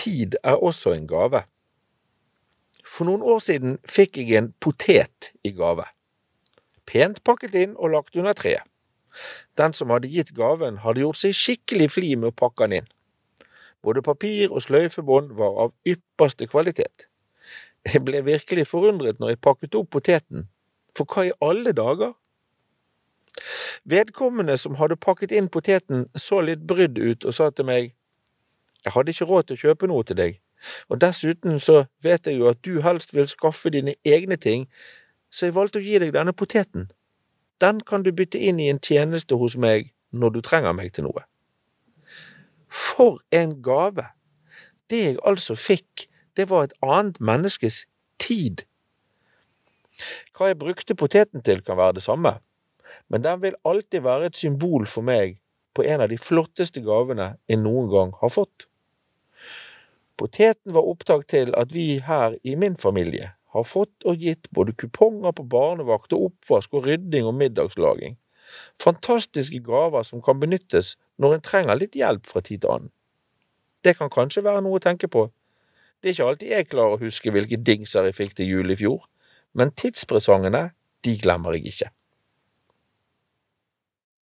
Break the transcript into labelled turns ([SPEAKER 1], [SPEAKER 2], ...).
[SPEAKER 1] tid er også en gave. For noen år siden fikk jeg en potet i gave. Pent pakket inn og lagt under treet. Den som hadde gitt gaven, hadde gjort seg skikkelig fli med å pakke den inn. Både papir og sløyfebånd var av ypperste kvalitet. Jeg ble virkelig forundret når jeg pakket opp poteten, for hva i alle dager? Vedkommende som hadde pakket inn poteten, så litt brydd ut og sa til meg, jeg hadde ikke råd til å kjøpe noe til deg, og dessuten så vet jeg jo at du helst vil skaffe dine egne ting, så jeg valgte å gi deg denne poteten. Den kan du bytte inn i en tjeneste hos meg når du trenger meg til noe. For en gave! Det jeg altså fikk, det var et annet menneskes tid. Hva jeg brukte poteten til, kan være det samme, men den vil alltid være et symbol for meg på en av de flotteste gavene jeg noen gang har fått. Poteten var opptak til at vi her i min familie har fått og gitt både kuponger på barnevakt og oppvask og rydding og middagslaging. Fantastiske gaver som kan benyttes når en trenger litt hjelp fra tid til annen. Det kan kanskje være noe å tenke på. Det er ikke alltid jeg klarer å huske hvilke dingser jeg fikk til jul i fjor, men tidspresangene, de glemmer jeg ikke.